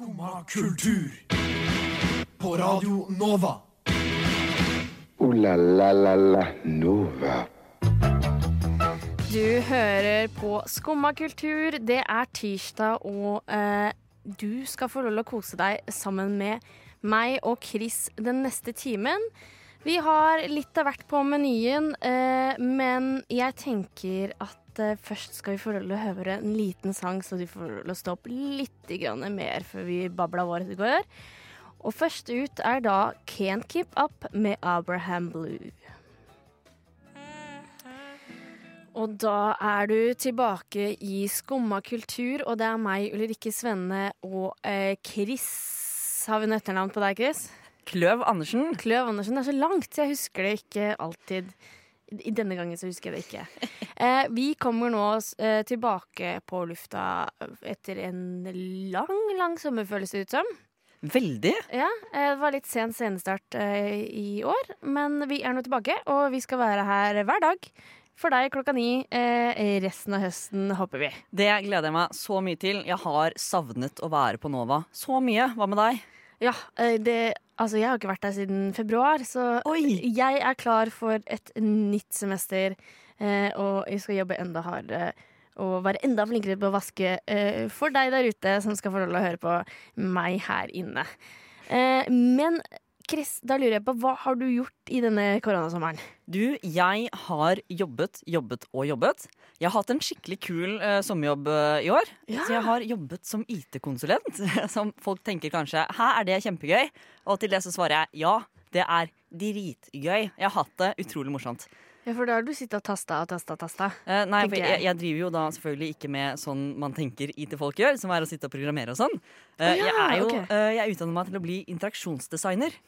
Skumma kultur. På Radio Nova. O-la-la-la-la Nova. Du hører på Skumma kultur. Det er tirsdag, og eh, du skal få lov til å kose deg sammen med meg og Chris den neste timen. Vi har litt av hvert på menyen, eh, men jeg tenker at eh, først skal vi få lov til å høre en liten sang, så du får lov til å stå opp litt grann mer før vi babla vårt i går. Og først ut er da Can't Keep Up med Abraham Blue. Og da er du tilbake i Skumma kultur, og det er meg, Ulrikke Svenne og eh, Chris. Har vi noe etternavn på deg, Chris? Kløv Andersen. Kløv Andersen. Det er så langt, jeg husker det ikke alltid. I denne gangen så husker jeg det ikke. Eh, vi kommer nå eh, tilbake på lufta etter en lang, lang sommer, føles det ut som. Veldig. Ja, eh, Det var litt sen scenestart eh, i år, men vi er nå tilbake, og vi skal være her hver dag. For deg klokka ni eh, resten av høsten, håper vi. Det gleder jeg meg så mye til. Jeg har savnet å være på Nova så mye. Hva med deg? Ja, eh, det, altså jeg har ikke vært der siden februar, så Oi. jeg er klar for et nytt semester. Eh, og jeg skal jobbe enda hardere og være enda flinkere på å vaske eh, for deg der ute som skal få lov til å høre på meg her inne. Eh, men Chris, da lurer jeg på, hva har du gjort i denne koronasommeren? Du, jeg har jobbet, jobbet og jobbet. Jeg har hatt en skikkelig kul uh, sommerjobb uh, i år. Ja. Så jeg har jobbet som IT-konsulent. Som folk tenker kanskje Hæ, er det kjempegøy? Og til det så svarer jeg ja, det er dritgøy. Jeg har hatt det utrolig morsomt. Ja, for da har du sittet og tasta og tasta og tasta. Eh, nei, for jeg, jeg. driver jo da selvfølgelig ikke med sånn man tenker IT-folk gjør, som er å sitte og programmere og sånn. Eh, ja, jeg er jo okay. eh, jeg utdanner meg til å bli interaksjonsdesigner.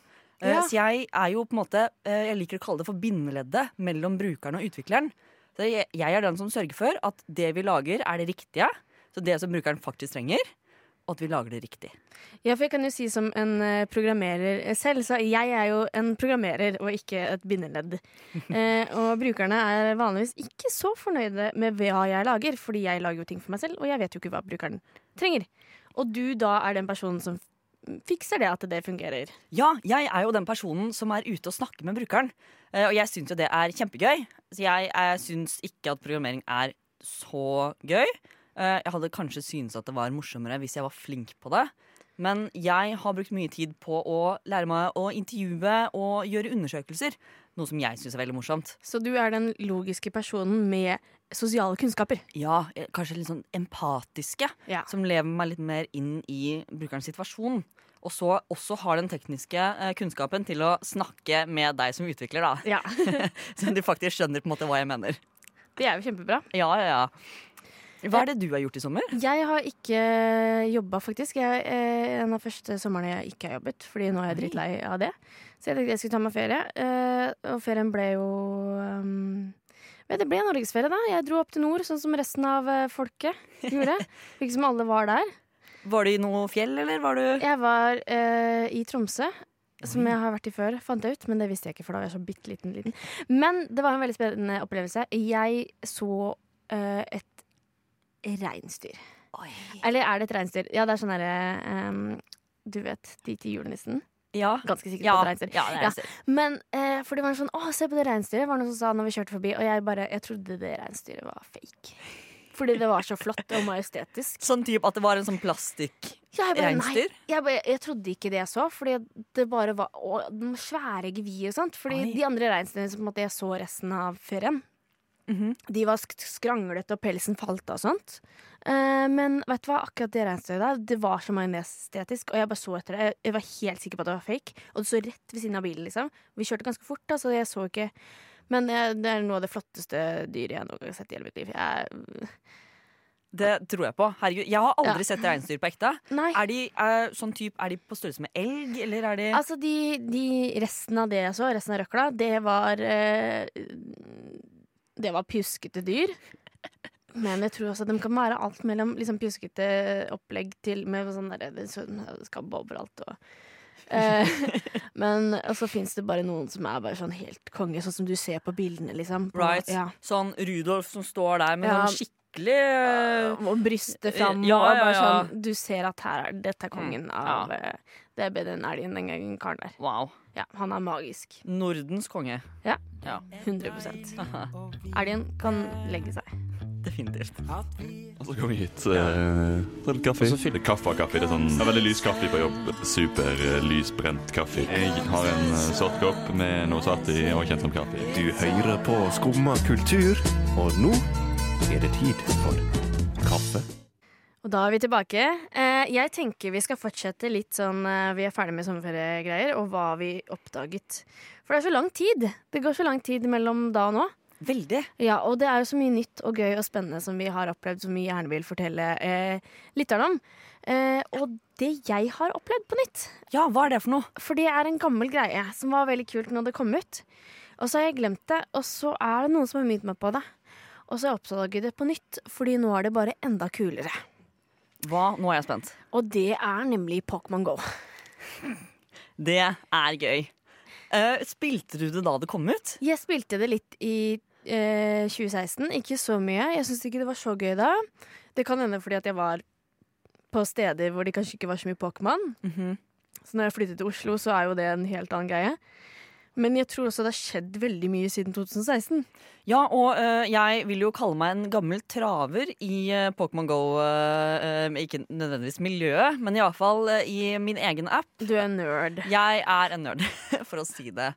Eh, Ja. Så jeg er jo på en måte eh, Jeg liker å kalle det for bindeleddet mellom brukeren og utvikleren. Så jeg, jeg er den som sørger for at det vi lager, er det riktige. Så det som brukeren faktisk trenger, og at vi lager det riktig. Ja, for jeg kan jo si som en eh, programmerer selv, så jeg er jo en programmerer og ikke et bindeledd. Eh, og brukerne er vanligvis ikke så fornøyde med hva jeg lager, fordi jeg lager jo ting for meg selv, og jeg vet jo ikke hva brukeren trenger. Og du da er den personen som fikser det at det fungerer. Ja, jeg er jo den personen som er ute og snakker med brukeren. Eh, og jeg syns jo det er kjempegøy. Så jeg, jeg syns ikke at programmering er så gøy. Eh, jeg hadde kanskje syntes at det var morsommere hvis jeg var flink på det. Men jeg har brukt mye tid på å lære meg å intervjue og gjøre undersøkelser. Noe som jeg syns er veldig morsomt. Så du er den logiske personen med sosiale kunnskaper. Ja, eh, kanskje litt sånn empatiske. Ja. Som lever meg litt mer inn i brukerens situasjon. Og så også har den tekniske eh, kunnskapen til å snakke med deg som utvikler, da. Ja. Så du faktisk skjønner på en måte hva jeg mener. Det er jo kjempebra. Ja, ja, ja. Hva er det du har gjort i sommer? Jeg har ikke jobba, faktisk. Jeg, eh, en av første somrene jeg ikke har jobbet, fordi nå er jeg drittlei av det. Så jeg tenkte jeg skulle ta meg ferie. Eh, og ferien ble jo um, Det ble norgesferie, da. Jeg dro opp til nord, sånn som resten av eh, folket gjorde. Virket som alle var der. Var du i noe fjell, eller var du Jeg var eh, i Tromsø. Som jeg har vært i før, fant jeg ut, men det visste jeg ikke. for da var jeg så bitte liten, liten. Men det var en veldig spennende opplevelse. Jeg så eh, et reinsdyr. Eller er det et reinsdyr? Ja, det er sånn derre um, Du vet, de til julenissen? Ja. Ganske sikkert Ja, på reinsdyr. ja, det er reinsdyr. Men eh, for det var sånn Å, se på det reinsdyret, var det noen som sa når vi kjørte forbi. Og jeg bare Jeg trodde det reinsdyret var fake. Fordi det var så flott og majestetisk. Sånn type at det var en sånn plastikk Ja, jeg bare, nei, jeg, bare, jeg trodde ikke det jeg så, fordi det bare var å, de svære geviet og sånt. Fordi Oi. de andre reinsdyrene som jeg så resten av ferien, Mhm. de var sk skranglete, og pelsen falt av og sånt. Eh, men vet du hva, akkurat det der, det var så majonesestetisk. og jeg bare så etter det. Jeg, jeg var helt sikker på at det var fake, og det så rett ved siden av bilen, liksom. Vi kjørte ganske fort, da, så jeg så ikke Men jeg, det er noe av det flotteste dyret jeg noen gang har sett i hele mitt liv. Jeg, Det tror jeg på. Herregud, Jeg har aldri Ja. sett reinsdyr på ekte. nei. Er de, er, sånn type, er de på størrelse med elg, eller er de Altså, de, de resten av det jeg så, resten av røkla, det var eh, Det var pjuskete dyr. Men jeg tror også at de kan være alt mellom liksom, pjuskete opplegg til med sånn derre er sånn skabb overalt og eh, Men så fins det bare noen som er bare sånn helt konge, sånn som du ser på bildene, liksom. På, Right. Ja. Sånn Rudolf som står der med Ja. sånn skikkelig eh, Og brystet fram. Ja, og ja, bare ja. sånn, du ser at her er dette er kongen Mm, av eh, Det er bedre enn elgen, den gangen karen der. Wow. Ja, han er magisk. Nordens konge. Ja. Ja. 100 Elgen kan legge seg. Definitivt. Og så kommer vi hit. Uh, til kaffe. Og kaffe. fyller kaffe av kaffe. Det er sånn det er veldig lys kaffe på jobb. Super uh, lysbrent kaffe. Jeg har en uh, sort kopp med noe satt i og kjent som kaffe. Du hører på Skumma kultur, og nå er det tid for kaffe. Og da er vi tilbake. Eh, jeg tenker vi skal fortsette litt sånn eh, Vi er ferdig med sommerferiegreier, og hva vi oppdaget. For det er så lang tid. Det går så lang tid mellom da og nå. Veldig. Ja, og det er jo så mye nytt og gøy og spennende som vi har opplevd, som vi gjerne vil fortelle eh, lytterne om. Eh, og det jeg har opplevd på nytt, Ja, hva er det for noe? for det er en gammel greie som var veldig kult når det kom ut. Og så har jeg glemt det, og så er det noen som har minnet meg på det. Og så har jeg oppdaget det på nytt, fordi nå er det bare enda kulere. Hva? Nå er jeg spent. Og det er nemlig Pokémon Go. Det er gøy. Uh, spilte du det da det kom ut? Jeg spilte det litt i uh, 2016, ikke så mye. Jeg syns ikke det var så gøy da. Det kan hende fordi at jeg var på steder hvor det kanskje ikke var så mye Pokémon. Mhm. Så når jeg flyttet til Oslo, så er jo det en helt annen greie. Men jeg tror også det har skjedd veldig mye siden 2016. Ja, og uh, jeg vil jo kalle meg en gammel traver i uh, Pokémon Go. Uh, ikke nødvendigvis miljøet, men iallfall uh, i min egen app. Du er en nerd. Jeg er en nerd, for å si det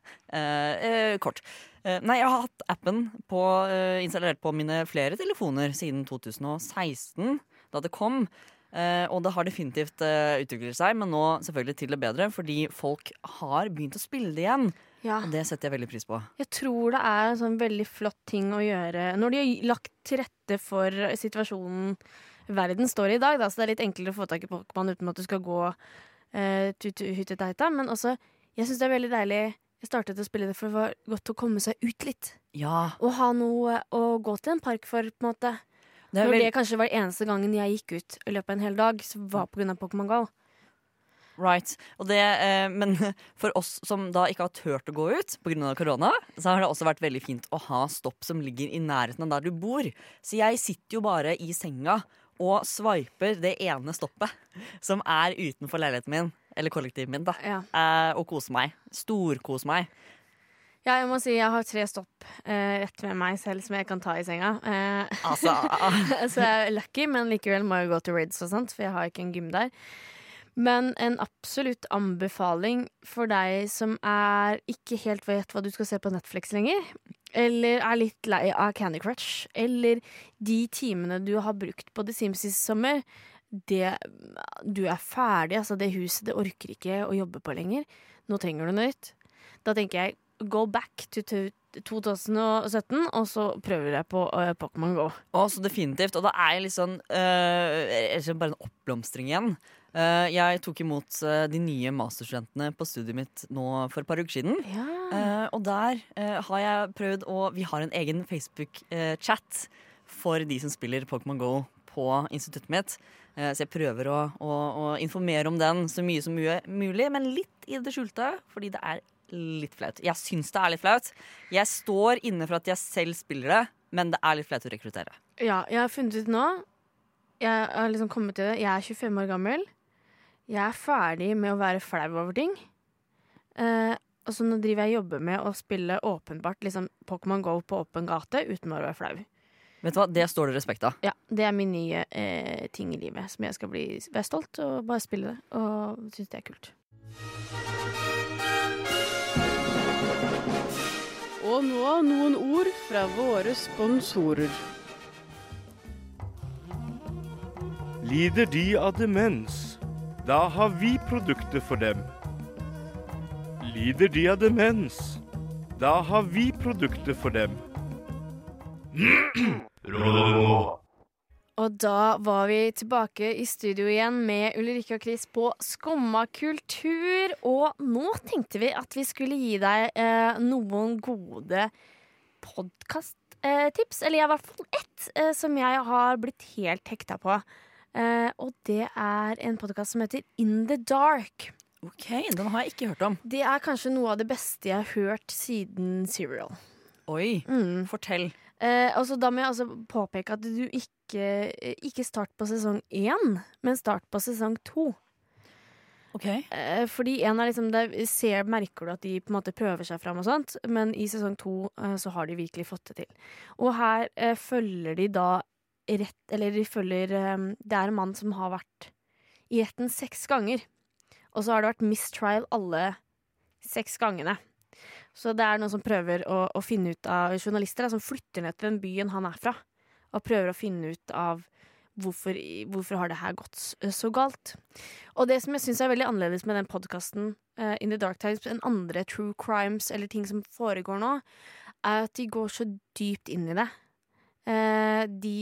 kort. Nei, jeg har hatt appen på, installert på mine flere telefoner siden 2016, da det kom. Eh, og det har definitivt uh, utviklet seg, men nå selvfølgelig til det bedre, fordi folk har begynt å spille det igjen. Ja. Og det setter jeg veldig pris på. Jeg tror det er en sånn veldig flott ting å gjøre når de har lagt til rette for situasjonen verden står i i dag. Da. Så det er litt enklere å få tak i Pokémon uten at du skal gå uh, hytteteita. Men også, jeg syns det er veldig deilig Jeg startet å spille det for det var godt å komme seg ut litt. Ja, Og ha noe å gå til en park for, på en måte. Det var Når vel- det kanskje var eneste gangen jeg gikk ut i løpet av en hel dag, så var av Pokémon GO. Right. Det, eh, men for oss som da ikke har turt å gå ut pga. korona, så har det også vært veldig fint å ha stopp som ligger i nærheten av der du bor. Så jeg sitter jo bare i senga og sveiper det ene stoppet som er utenfor leiligheten min, eller kollektivet min, da, Ja. eh, og koser meg. Storkoser meg. Ja, jeg må si jeg har tre stopp eh, rett ved meg selv som jeg kan ta i senga. Eh, Altså så jeg er lucky, men likevel må jeg gå til Rids og sånt, for jeg har ikke en gym der. Men en absolutt anbefaling for deg som er ikke helt vet hva du skal se på Netflix lenger, eller er litt lei av Candy Crush, eller de timene du har brukt på The Sims i sommer, det, du er ferdig, altså det huset det orker ikke å jobbe på lenger. Nå trenger du noe nytt. Da tenker jeg go back to to- 2017, og så prøver jeg på uh, Pokémon Go. Å, så definitivt. Og da er litt sånn liksom Bare en oppblomstring igjen. Uh, jeg tok imot uh, de nye masterstudentene på studiet mitt nå for et par uker siden. Ja. Og der har jeg prøvd å Vi har en egen Facebook-chat for de som spiller Pokémon Go på instituttet mitt. Så jeg prøver å, å, å informere om den så mye som mulig, men litt i det skjulte, fordi det er litt flaut. Jeg syns det er litt flaut. Jeg står inne for at jeg selv spiller det, men det er litt flaut å rekruttere. Ja, jeg har funnet ut nå Jeg har liksom kommet til det Jeg er 25 år gammel Jeg er ferdig med å være flau over ting eh, Og så nå driver jeg og jobber med å spille åpenbart liksom Pokémon GO på åpen gate Uten å være flau Vet du hva, Det står det respekt av. Ja, det er min nye eh, ting i livet Som jeg skal bli, være stolt og bare spille det Og synes det er kult Og nå noen ord fra våre sponsorer. Lider de av demens? Da har vi produkter for dem. Lider de av demens? Da har vi produkter for dem. Og da var vi tilbake i studio igjen med Ulrikke og Chris på Skumma kultur. Og nå tenkte vi at vi skulle gi deg eh, noen gode podkasttips. Eller i hvert fall ett eh, som jeg har blitt helt hekta på. Eh, og det er en podkast som heter In the Dark. Ok, Den har jeg ikke hørt om. Det er kanskje noe av det beste jeg har hørt siden Serial. Oi, Mm. fortell. Eh, og så da må jeg altså påpeke at du ikke, ikke start på sesong én, men start på sesong to. Eh, fordi én er liksom der ser, merker du at de på en måte prøver seg fram, og sånt, men i sesong to eh, så har de virkelig fått det til. Og her eh, følger de da rett Eller de følger eh, Det er en mann som har vært i retten seks ganger. Og så har det vært mistrial alle seks gangene. Så det er noen som prøver å, å finne ut av journalister da, som flytter ned til den byen han er fra, og prøver å finne ut av hvorfor, hvorfor har det her gått så galt. Og det som jeg syns er veldig annerledes med den podkasten uh, In the Dark Times enn andre true crimes eller ting som foregår nå, er at de går så dypt inn i det. Uh, de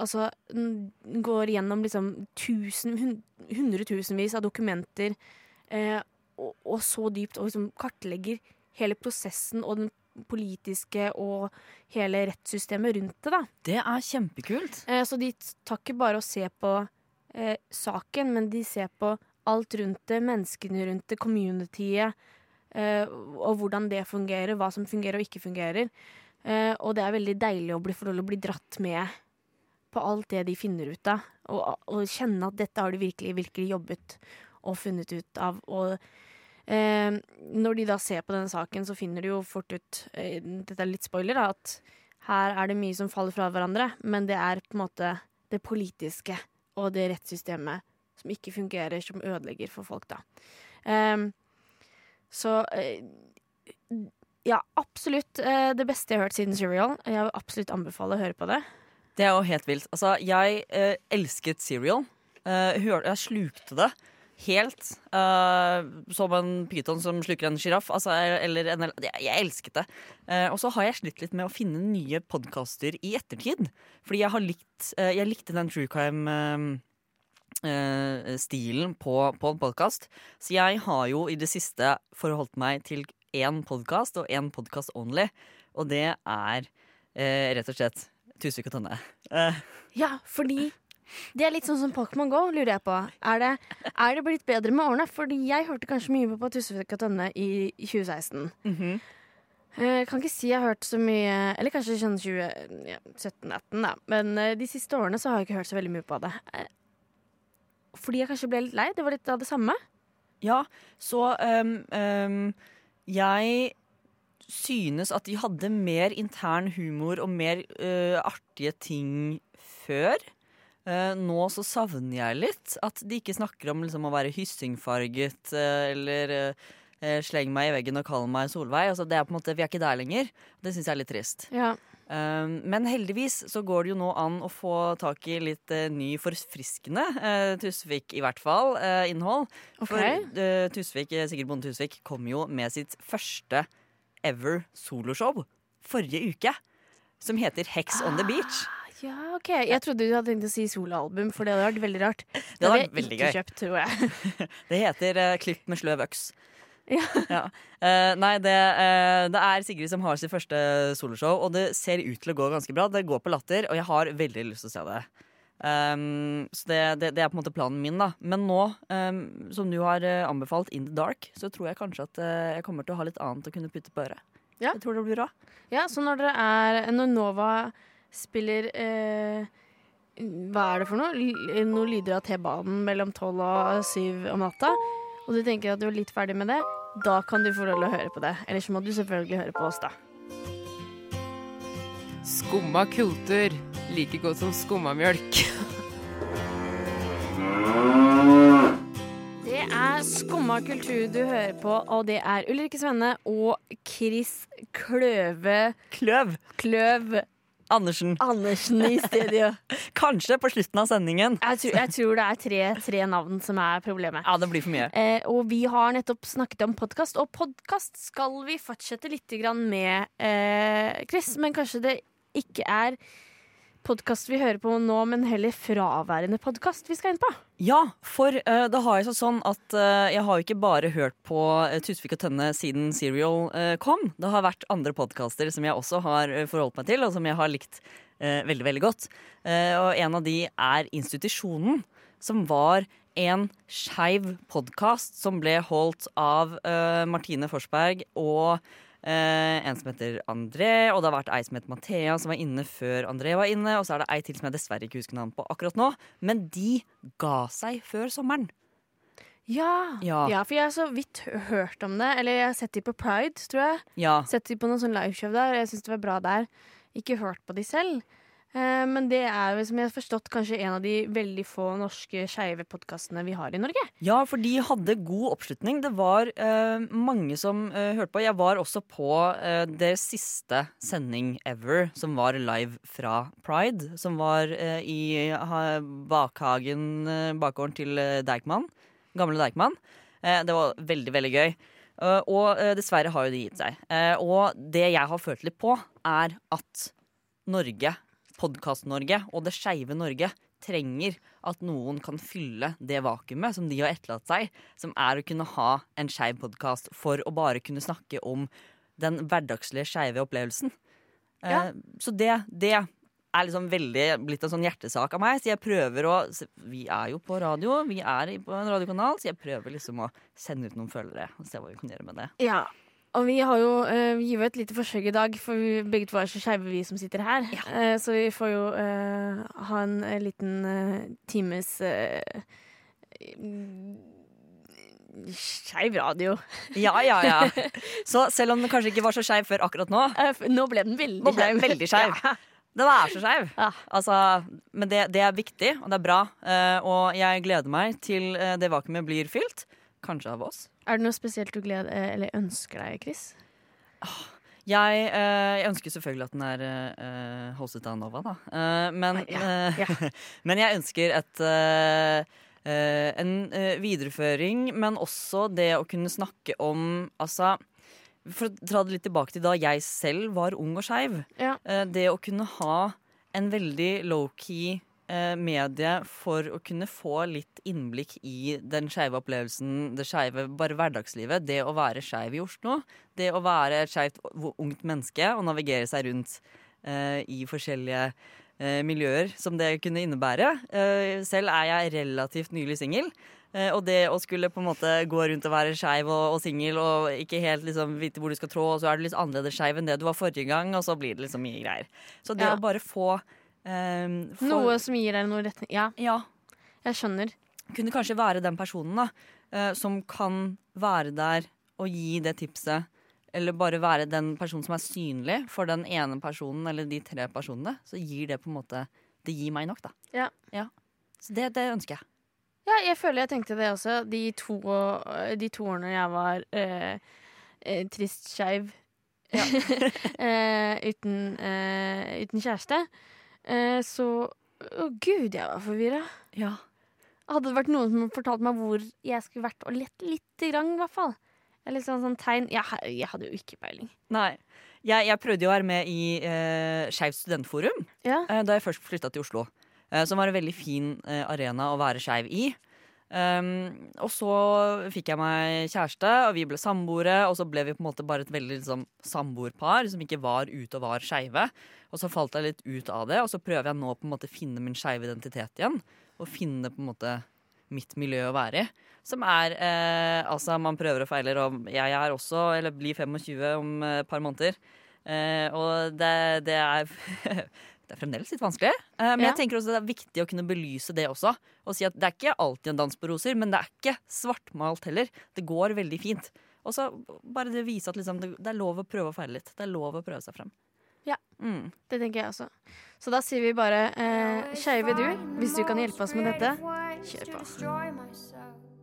altså går gjennom liksom tusen, hun, hundretusenvis av dokumenter, Uh, og, og så dypt, og liksom kartlegger hele prosessen og den politiske og hele rettssystemet rundt det, da. Det er kjempekult. Eh, så de tar ikke bare og ser på eh, saken, men de ser på alt rundt det, menneskene rundt det, communityet, eh, og hvordan det fungerer, hva som fungerer og ikke fungerer. Eh, og det er veldig deilig å bli, å bli dratt med på alt det de finner ut av, og, og kjenne at dette har de virkelig, virkelig jobbet og funnet ut av. Og eh, når de da ser på denne saken, så finner de jo fort ut eh, Dette er litt spoiler, da, at her er det mye som faller fra hverandre, men det er på en måte det politiske og det rettssystemet som ikke fungerer, som ødelegger for folk, da. Eh, så ja, absolutt eh, det beste jeg har hørt siden Serial. Jeg vil absolutt anbefale å høre på det. Det er jo helt vilt. Altså, jeg eh, elsket Serial. Eh, jeg slukte det helt. Uh, som en pyton som sluker en sjiraff. Altså, eller en jeg, jeg elsket det. Uh, og så har jeg slitt litt med å finne nye podkaster i ettertid. Fordi jeg har likt uh, Jeg likte den true crime stilen på, på en podkast. Så jeg har jo i det siste forholdt meg til én podkast og én podkast only. Og det er rett og slett Tusvik og Tønne. Ja, fordi det er litt sånn som Pokémon Go, lurer jeg på. Er det, er det blitt bedre med årene? Fordi jeg hørte kanskje mye på Tusvik og Tønne i, i 2016. -hmm. Jeg kan ikke si jeg har hørt så mye Eller kanskje sånn 2017-18, da. Men eh, de siste årene så har jeg ikke hørt så veldig mye på det. Eh, Fordi jeg kanskje ble litt lei. Det var litt av det samme. Ja, så um, um, jeg synes at de hadde mer intern humor og mer uh, artige ting før. Eh, nå så savner jeg litt at de ikke snakker om liksom, å være hyssingfarget eh, eller eh, eh, sleng meg i veggen og kall meg Solveig. Altså, det er på en måte, vi er ikke der lenger. Det syns jeg er litt trist. Ja. Um, men heldigvis så går det jo nå an å få tak i litt eh, ny, forfriskende Tusvik, i hvert fall, eh, innhold. Okay. For eh, Tusvik, Sigurd Bonde Tusvik kom jo med sitt første ever soloshow forrige uke. Som heter Hex on the Beach. Ja, OK. Jeg trodde du hadde tenkt å si soloalbum, for det hadde vært veldig rart. Det hadde vært veldig gøy. kjøpt, tror jeg. Det heter uh, Klipp med sløv øks. Ja. Eh, nei, det, uh, det er Sigrid som har sitt første soloshow, og det ser ut til å gå ganske bra. Det går på latter, og jeg har veldig lyst til å se det. Um, så det, det, det er på en måte planen min, da. Men nå, um, som du har anbefalt In the Dark, så tror jeg kanskje at jeg kommer til å ha litt annet å kunne putte på øret. Ja. Jeg tror det blir bra. Ja, så når dere er Når Nova spiller eh, Hva er det for noe? L noen lyder av T-banen mellom tolv og syv om natta, og du tenker at du er litt ferdig med det, da kan du få lov til å høre på det. Eller så må du selvfølgelig høre på oss, da. Skumma kultur. Like godt som skummamjølk. Det er Skumma kultur du hører på, og det er Ulrikke Svenne og Chris Kløve Kløv. Kløv Andersen. Andersen i studio. Kanskje på slutten av sendingen. Jeg tror, jeg tror det er tre, tre navn som er problemet. Ja, det blir for mye. Eh, og vi har nettopp snakket om podkast, og podkast skal vi fortsette litt grann med, eh, Chris. Men kanskje det ikke er podkast vi hører på nå, men heller fraværende podkast vi skal inn på. Ja, for uh, det har jo så sånn at uh, jeg har jo ikke bare hørt på uh, Tusvik og Tønne siden Serial kom. Det har vært andre podkaster som jeg også har forholdt meg til, og som jeg har likt veldig, veldig godt. Og en av de er Institusjonen, som var en skeiv podkast som ble holdt av Martine Forsberg og Eh, en som heter André, og det har vært ei som heter Mathea, som var inne før André var inne. Og så er det ei til som jeg dessverre ikke husker navnet på akkurat nå. Men de ga seg før sommeren. Ja. Ja. ja, for jeg har så vidt hørt om det. Eller jeg har sett de på Pride, tror jeg. Ja. Sett de på noen sånn liveshow der. Jeg syns det var bra der. Ikke hørt på de selv. Eh, men det er jo, som jeg har forstått, kanskje en av de veldig få norske skeive podkastene vi har i Norge. Ja, for de hadde god oppslutning. Det var eh, mange som eh, hørte på. Jeg var også på eh, deres siste sending ever, som var live fra Pride. Som var eh, i ha, bakhagen, eh, bakgården til Deichman. Gamle Deichman. Det var veldig, veldig gøy. Og dessverre har jo de gitt seg. Og det jeg har følt litt på, er at Norge, Podkast-Norge og det skeive Norge trenger at noen kan fylle det vakuumet som de har etterlatt seg, som er å kunne ha en skeiv podkast for å bare kunne snakke om den hverdagslige skeive opplevelsen. Ja. Eh, så det, det er liksom veldig blitt en sånn hjertesak av meg. Så jeg prøver å Vi er jo på radio, vi er på en radiokanal, så jeg prøver liksom å sende ut noen følgere og se hva vi kan gjøre med det. Ja. Og vi har jo uh, gitt et lite forsøk i dag, for vi begge to er så skeive, vi som sitter her. Eh, så vi får jo uh, ha en, liten uh, times uh, skeiv radio. Ja, ja, ja. Så selv om den kanskje ikke var så skeiv før akkurat nå Nå ble den veldig Nå ble den veldig skeiv. Ja. Den er så skeiv. Altså, men det, det er viktig, og det er bra. Og jeg gleder meg til det vakuumet blir fylt. Kanskje av oss. Er det noe spesielt du gleder, eh, eller ønsker deg, Chris? Jeg, eh, jeg ønsker selvfølgelig at den er eh, hostet av Nova, da. Eh, men, eh, men jeg ønsker et eh, en videreføring, men også det å kunne snakke om Altså, for å dra det litt tilbake til da jeg selv var ung og skeiv. Ja. Det å kunne ha en veldig low-key eh, medie for å kunne få litt innblikk i den skeive opplevelsen, det skeive bare hverdagslivet. Det å være skeiv i Oslo. Det å være et skeivt ungt menneske og navigere seg rundt eh, i forskjellige eh, miljøer som det kunne innebære. Eh, selv er jeg relativt nylig singel. Eh, og det å skulle på en måte gå rundt og være skeiv og, og singel og ikke helt liksom vite hvor du skal trå, og så er du litt annerledes skeiv enn det du var forrige gang, og så blir det liksom mye greier. Så det Ja. å bare få, eh, for, Noe som gir deg noe retning? Ja. Ja. Jeg skjønner. Kunne kanskje være den personen da, eh, som kan være der og gi det tipset. Eller bare være den personen som er synlig for den ene personen eller de tre personene. Så gir det på en måte Det gir meg nok, da. Ja. Så det, det ønsker jeg. Ja, jeg føler jeg tenkte det også. De to, de to årene jeg var eh, eh, trist skeiv eh, uten, eh, uten kjæreste, eh, så Å, gud, jeg var forvirra. Ja. Hadde det vært noen som fortalte meg hvor jeg skulle vært, og lett lite grann, i hvert fall. Eller sånn, sånn tegn jeg, jeg hadde jo ikke peiling. Nei. Jeg, jeg prøvde jo å være med i eh, Skeivt studentforum Ja. eh, da jeg først flytta til Oslo. Eh, som var en veldig fin eh, arena å være skeiv i. Um, og så fikk jeg meg kjæreste, og vi ble samboere. Og så ble vi på en måte bare et veldig liksom, samboerpar som ikke var ute og var skeive. Og så falt jeg litt ut av det, og så prøver jeg nå på en måte finne min skeive identitet igjen. Og finne på en måte mitt miljø å være i. Som er eh, Altså, man prøver og feiler, og jeg er også, eller blir 25 om eh, et par måneder. Eh, og det, det er Det er fremdeles litt vanskelig. Eh, men Ja. jeg tenker også det er viktig å kunne belyse det også. Og si at det er ikke alltid en dans på roser, men det er ikke svartmalt heller. Det går veldig fint. Og så bare det vise at liksom, det, det er lov å prøve å feile litt. Det er lov å prøve seg frem. Ja, Mm. det tenker jeg også. Så da sier vi bare eh, skeive du, hvis du kan hjelpe oss med dette, kjør på.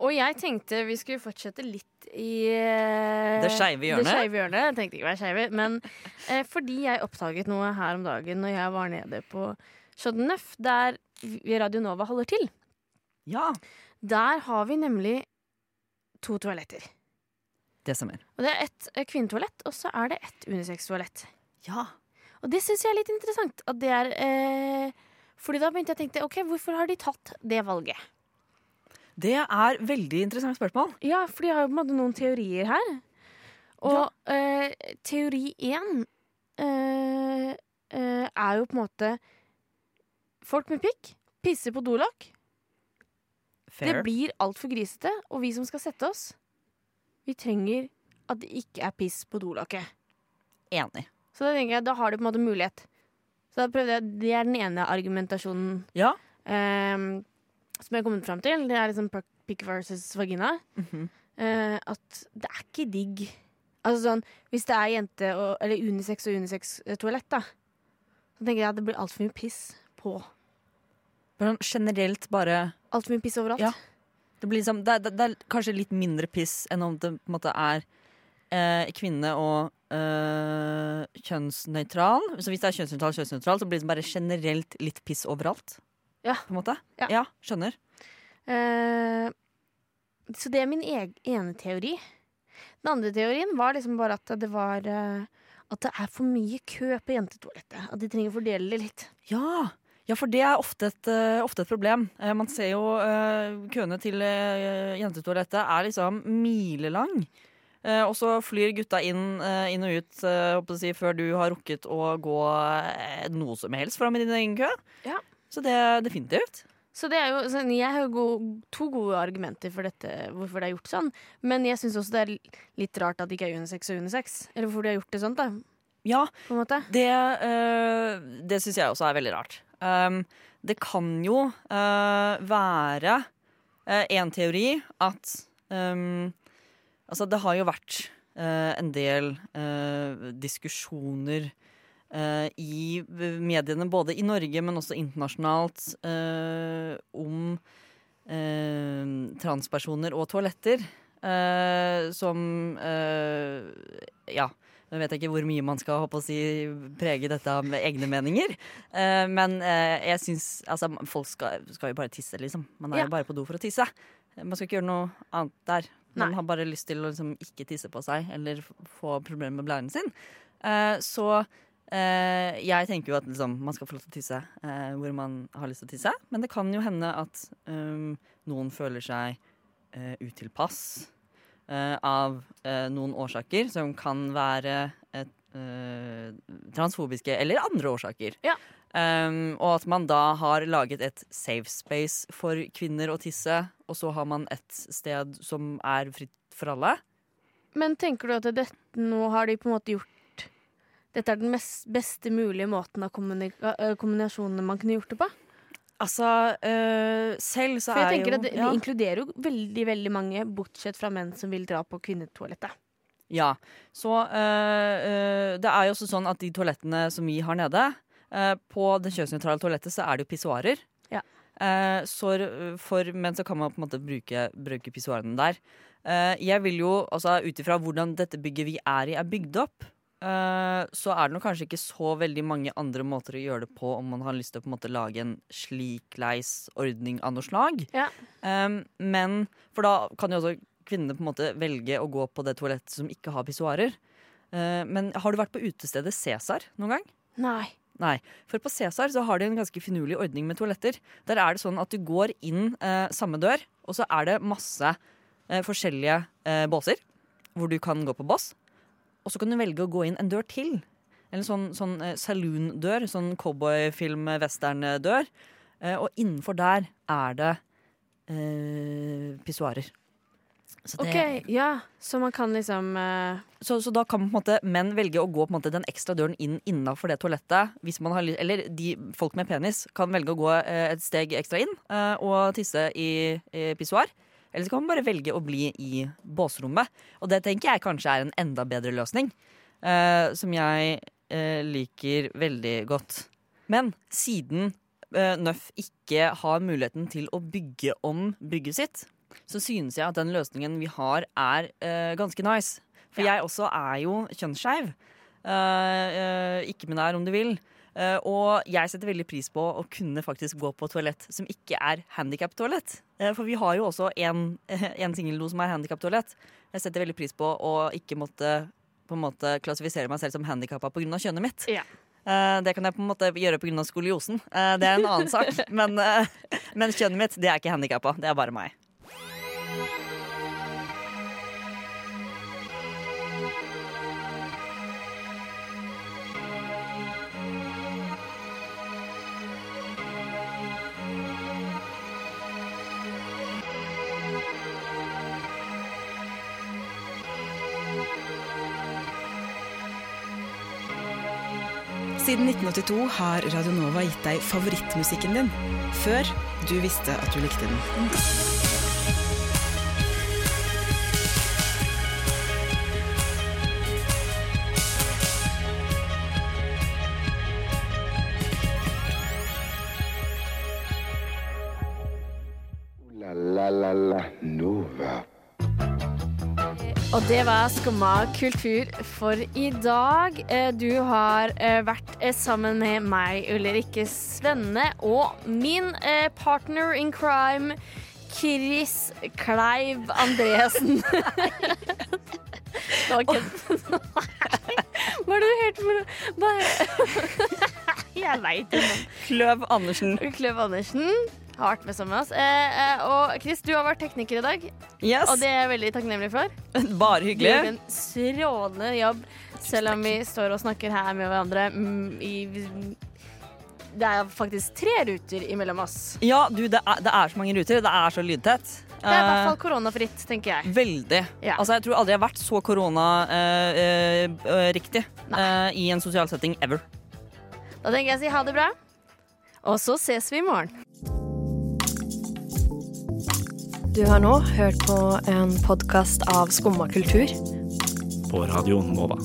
Og jeg tenkte vi skulle fortsette litt i uh, Det skeive hjørnet? Det hjørnet. Jeg tenkte ikke å være skeive, men uh, fordi jeg oppdaget noe her om dagen når jeg var nede på Chateau der Radio Nova holder til. Ja. Der har vi nemlig to toaletter. Det stemmer. Og det er ett eh, kvinnetoalett, og så er det ett unisex-toalett. Ja. Og det syns jeg er litt interessant. At det er eh, Fordi da begynte jeg å tenke OK, hvorfor har de tatt det valget? Det er veldig interessant spørsmål. Ja, for de har jo på en måte noen teorier her. Og eh, teori én eh, eh, er jo på en måte Folk med pikk pisser på dolokk. Det blir altfor grisete, og vi som skal sette oss, vi trenger at det ikke er piss på dolokket. Enig. Så da tenker jeg, da har du på en måte mulighet. Så da prøvde jeg, Det er den ene argumentasjonen Ja. ehm, som jeg har kommet fram til. Det er liksom pick versus vagina. Mm -hmm. uh, at det er ikke digg. Altså sånn, Hvis det er jente- og, eller unisex og unisex-toalett, da, så tenker jeg at det blir altfor mye piss på. Sånn generelt bare Altfor mye piss overalt. Ja. det, blir liksom, det, det, det er kanskje litt mindre piss enn om det på en måte er eh, kvinne- og eh, kjønnsnøytral. Så hvis det er kjønnsnøytral, kjønnsnøytral, så blir det bare generelt litt piss overalt. Ja. På en måte. Ja. skjønner. Uh, så det er min ene teori. Den andre teorien var liksom bare at det var uh, At det er for mye kø på jentetoalettet. At de trenger å fordele det litt. Ja. ja, for det er ofte et, eh, ofte et problem. Eh, man ser jo eh, køene til uh, jentetoalettet er liksom milelang. Eh, og så flyr gutta inn, eh, inn og ut eh, si, før du har rukket å gå eh, noe som helst fram i din egen kø. Ja. Så det er definitivt. Så det er jo, så jeg har jo to gode argumenter for dette, hvorfor det er gjort sånn. Men jeg syns også det er litt rart at det ikke er unisex og unisex. Eller hvorfor de har gjort det sånn, da. Ja, På en måte. det, øh, det syns jeg også er veldig rart. Um, det kan jo øh, være uh, en teori at um, Altså, det har jo vært en del diskusjoner i mediene, både i Norge, men også internasjonalt, eh, om eh, transpersoner og toaletter. eh, som eh, Ja. Nå vet jeg ikke hvor mye man skal håpe å si, prege dette med egne meninger. Eh, men eh, jeg syns Altså, folk skal, skal jo bare tisse, liksom. Man er Ja. jo bare på do for å tisse. Man skal ikke gjøre noe annet der. Man Nei. har bare lyst til å liksom ikke tisse på seg eller få problemer med blæren sin. Eh, så eh, jeg tenker jo at liksom, man skal få lov til å tisse eh, hvor man har lyst til å tisse. Men det kan jo hende at um, noen føler seg uh, utilpass eh, av eh, noen årsaker som kan være et, eh, transfobiske eller andre årsaker. Ja. Um, og at man da har laget et safe space for kvinner å tisse, og så har man et sted som er fritt for alle. Men tenker du at dette, nå har de på en måte gjort Dette er den mest, beste mulige måten av øh, kombinasjonene man kunne gjort det på? Altså, øh, selv så For jeg er tenker jo at det, ja. De inkluderer jo veldig veldig mange, bortsett fra menn som vil dra på kvinnetoalettet. Ja. Så øh, øh, det er jo også sånn at de toalettene som vi har nede På det kjønnsnøytrale toalettet så er det jo pissoarer. Ja. Eh, så for menn så kan man på en måte bruke, bruke pissoarene der. Eh, jeg vil jo, altså ut ifra hvordan dette bygget vi er i, er bygd opp, eh, så er det nok kanskje ikke så veldig mange andre måter å gjøre det på om man har lyst til å på en måte lage en slikleis ordning av noe slag. Ja. Um, men For da kan jo også kvinnene på en måte velge å gå på det toalettet som ikke har pissoarer. Uh, men har du vært på utestedet Cæsar noen gang? Nei. Nei. For på Cæsar så har de en ganske finurlig ordning med toaletter. Der er det sånn at du går inn eh, samme dør, og så er det masse eh, forskjellige eh, båser hvor du kan gå på boss. Og så kan du velge å gå inn en dør til. En sånn, sånn eh, saloon-dør. Sånn cowboyfilm-western-dør. Eh, og innenfor der er det eh, pissoarer. Så det- OK, ja. Så man kan liksom uh... så, så da kan måte menn velge å gå måte den ekstra døren inn innafor det toalettet. Hvis man har, eller de folk med penis kan velge å gå uh, et steg ekstra inn uh, og tisse i, i pissoar. Eller så kan man bare velge å bli i båsrommet. Og det tenker jeg kanskje er en enda bedre løsning. eh, som jeg eh, liker veldig godt. Men siden eh, Nøff ikke har muligheten til å bygge om bygget sitt, så synes jeg at den løsningen vi har, er eh, ganske nice. For jeg også er jo kjønnsskeiv. Eh, eh, ikke med nær om du vil. Eh, og jeg setter veldig pris på å kunne faktisk gå på toalett som ikke er handikap-toalett. Eh, for vi har jo også en, en singeldo som er handikap-toalett. Jeg setter veldig pris på å ikke måtte på en måte klassifisere meg selv som handikappa pga. kjønnet mitt. Ja. Eh, det kan jeg på en måte gjøre pga. skoliosen. Det er en annen sak. Men, men kjønnet mitt det er ikke handikappa. Det er bare meg. Siden 1982 har Radio Nova gitt deg favorittmusikken din, før du visste at du likte den. La la la la Nova. Og det var Skumma kultur for i dag. Eh, Du har eh, vært sammen med meg, Ulrikke Svenne, og min eh, partner in crime, Chris Kleiv Andresen. Det var kødd. Hva er det du hørte for noe? Jeg veit ikke. Kløv Andersen. Kløv Andersen har vært med sammen med oss. Eh, eh, og Chris, du har vært tekniker i dag. Yes. Og det er jeg veldig takknemlig for. Bare hyggelig. Du gjør en strålende jobb, selv om vi står og snakker her med hverandre. mm, I, det er faktisk tre ruter imellom oss. Ja, du, det er, det er så mange ruter. Det er så lydtett. Det er i hvert Eh, fall koronafritt, tenker jeg. Veldig. Ja. Altså, jeg tror aldri jeg har vært så koronariktig eh, i en sosial setting ever. Da tenker jeg å si ha det bra, og så ses vi i morgen. Du har nå hørt på en podkast av Skumma kultur. På Radio Nova.